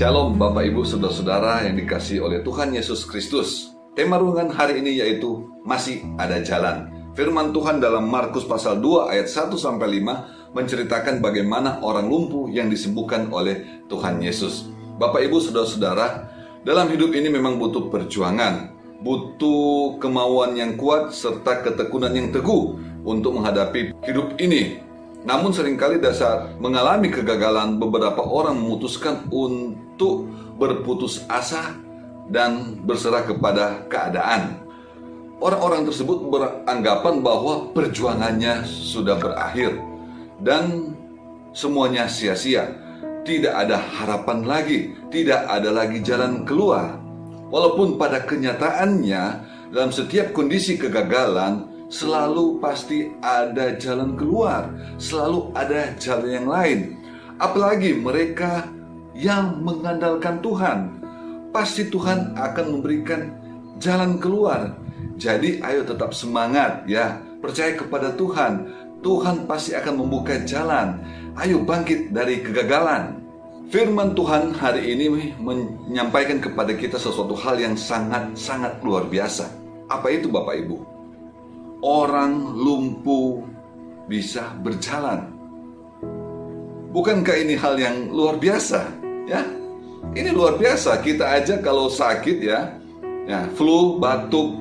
Shalom Bapak Ibu Saudara-saudara yang dikasih oleh Tuhan Yesus Kristus. Tema renungan hari ini yaitu masih ada jalan. Firman Tuhan dalam Markus pasal 2 ayat 1 sampai 5 menceritakan bagaimana orang lumpuh yang disembuhkan oleh Tuhan Yesus. Bapak Ibu Saudara-saudara, dalam hidup ini memang butuh perjuangan, butuh kemauan yang kuat serta ketekunan yang teguh untuk menghadapi hidup ini. Namun sering kali dasar mengalami kegagalan beberapa orang memutuskan untuk berputus asa dan berserah kepada keadaan. Orang-orang tersebut beranggapan bahwa perjuangannya sudah berakhir dan semuanya sia-sia. Tidak ada harapan lagi, tidak ada lagi jalan keluar. Walaupun pada kenyataannya dalam setiap kondisi kegagalan selalu pasti ada jalan keluar, selalu ada jalan yang lain. Apalagi mereka yang mengandalkan Tuhan, pasti Tuhan akan memberikan jalan keluar. Jadi ayo tetap semangat ya, percaya kepada Tuhan. Tuhan pasti akan membuka jalan. Ayo bangkit dari kegagalan. Firman Tuhan hari ini menyampaikan kepada kita sesuatu hal yang sangat-sangat luar biasa. Apa itu Bapak Ibu? orang lumpuh bisa berjalan. Bukankah ini hal yang luar biasa? Ya, ini luar biasa. Kita aja kalau sakit ya, ya flu, batuk,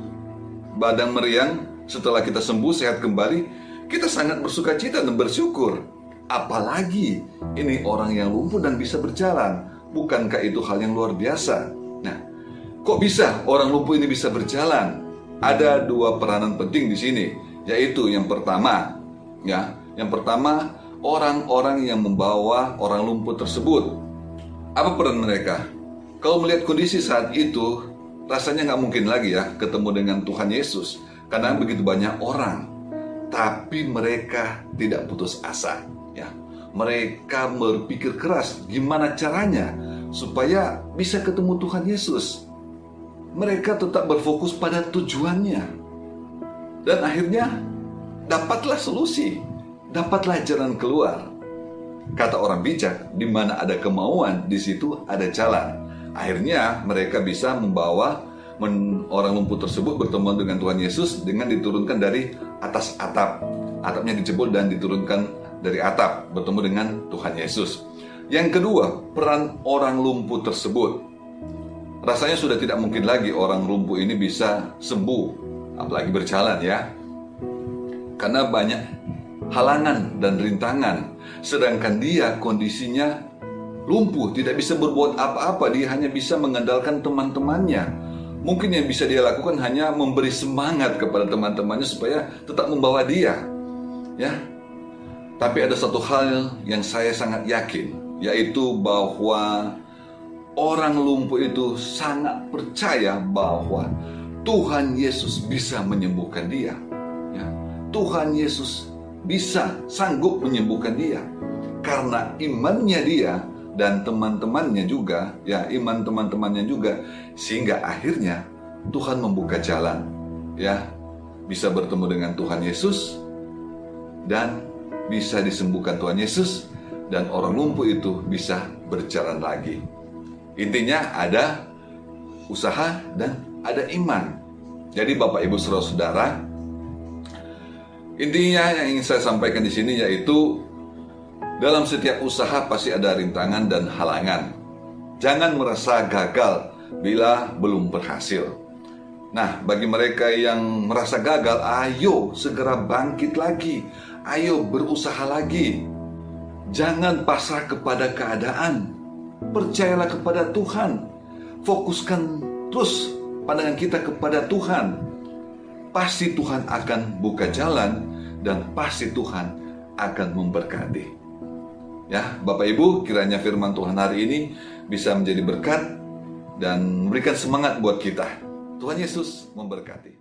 badan meriang, setelah kita sembuh sehat kembali, kita sangat bersuka cita dan bersyukur. Apalagi ini orang yang lumpuh dan bisa berjalan. Bukankah itu hal yang luar biasa? Nah, kok bisa orang lumpuh ini bisa berjalan? ada dua peranan penting di sini, yaitu yang pertama, ya, yang pertama orang-orang yang membawa orang lumpuh tersebut. Apa peran mereka? Kalau melihat kondisi saat itu, rasanya nggak mungkin lagi ya ketemu dengan Tuhan Yesus, karena begitu banyak orang. Tapi mereka tidak putus asa, ya. Mereka berpikir keras gimana caranya supaya bisa ketemu Tuhan Yesus mereka tetap berfokus pada tujuannya. Dan akhirnya dapatlah solusi, dapatlah jalan keluar. Kata orang bijak, di mana ada kemauan, di situ ada jalan. Akhirnya mereka bisa membawa orang lumpuh tersebut bertemu dengan Tuhan Yesus dengan diturunkan dari atas atap. Atapnya dijebol dan diturunkan dari atap bertemu dengan Tuhan Yesus. Yang kedua, peran orang lumpuh tersebut Rasanya sudah tidak mungkin lagi orang lumpuh ini bisa sembuh, apalagi berjalan ya. Karena banyak halangan dan rintangan, sedangkan dia kondisinya lumpuh, tidak bisa berbuat apa-apa, dia hanya bisa mengandalkan teman-temannya. Mungkin yang bisa dia lakukan hanya memberi semangat kepada teman-temannya supaya tetap membawa dia. Ya. Tapi ada satu hal yang saya sangat yakin, yaitu bahwa orang lumpuh itu sangat percaya bahwa Tuhan Yesus bisa menyembuhkan dia. Ya, Tuhan Yesus bisa sanggup menyembuhkan dia karena imannya dia dan teman-temannya juga, ya iman teman-temannya juga, sehingga akhirnya Tuhan membuka jalan, ya bisa bertemu dengan Tuhan Yesus dan bisa disembuhkan Tuhan Yesus dan orang lumpuh itu bisa berjalan lagi. Intinya ada usaha dan ada iman. Jadi Bapak Ibu Saudara-saudara, intinya yang ingin saya sampaikan di sini yaitu dalam setiap usaha pasti ada rintangan dan halangan. Jangan merasa gagal bila belum berhasil. Nah, bagi mereka yang merasa gagal, ayo segera bangkit lagi. Ayo berusaha lagi. Jangan pasrah kepada keadaan Percayalah kepada Tuhan. Fokuskan terus pandangan kita kepada Tuhan. Pasti Tuhan akan buka jalan dan pasti Tuhan akan memberkati. Ya, Bapak Ibu, kiranya firman Tuhan hari ini bisa menjadi berkat dan memberikan semangat buat kita. Tuhan Yesus memberkati.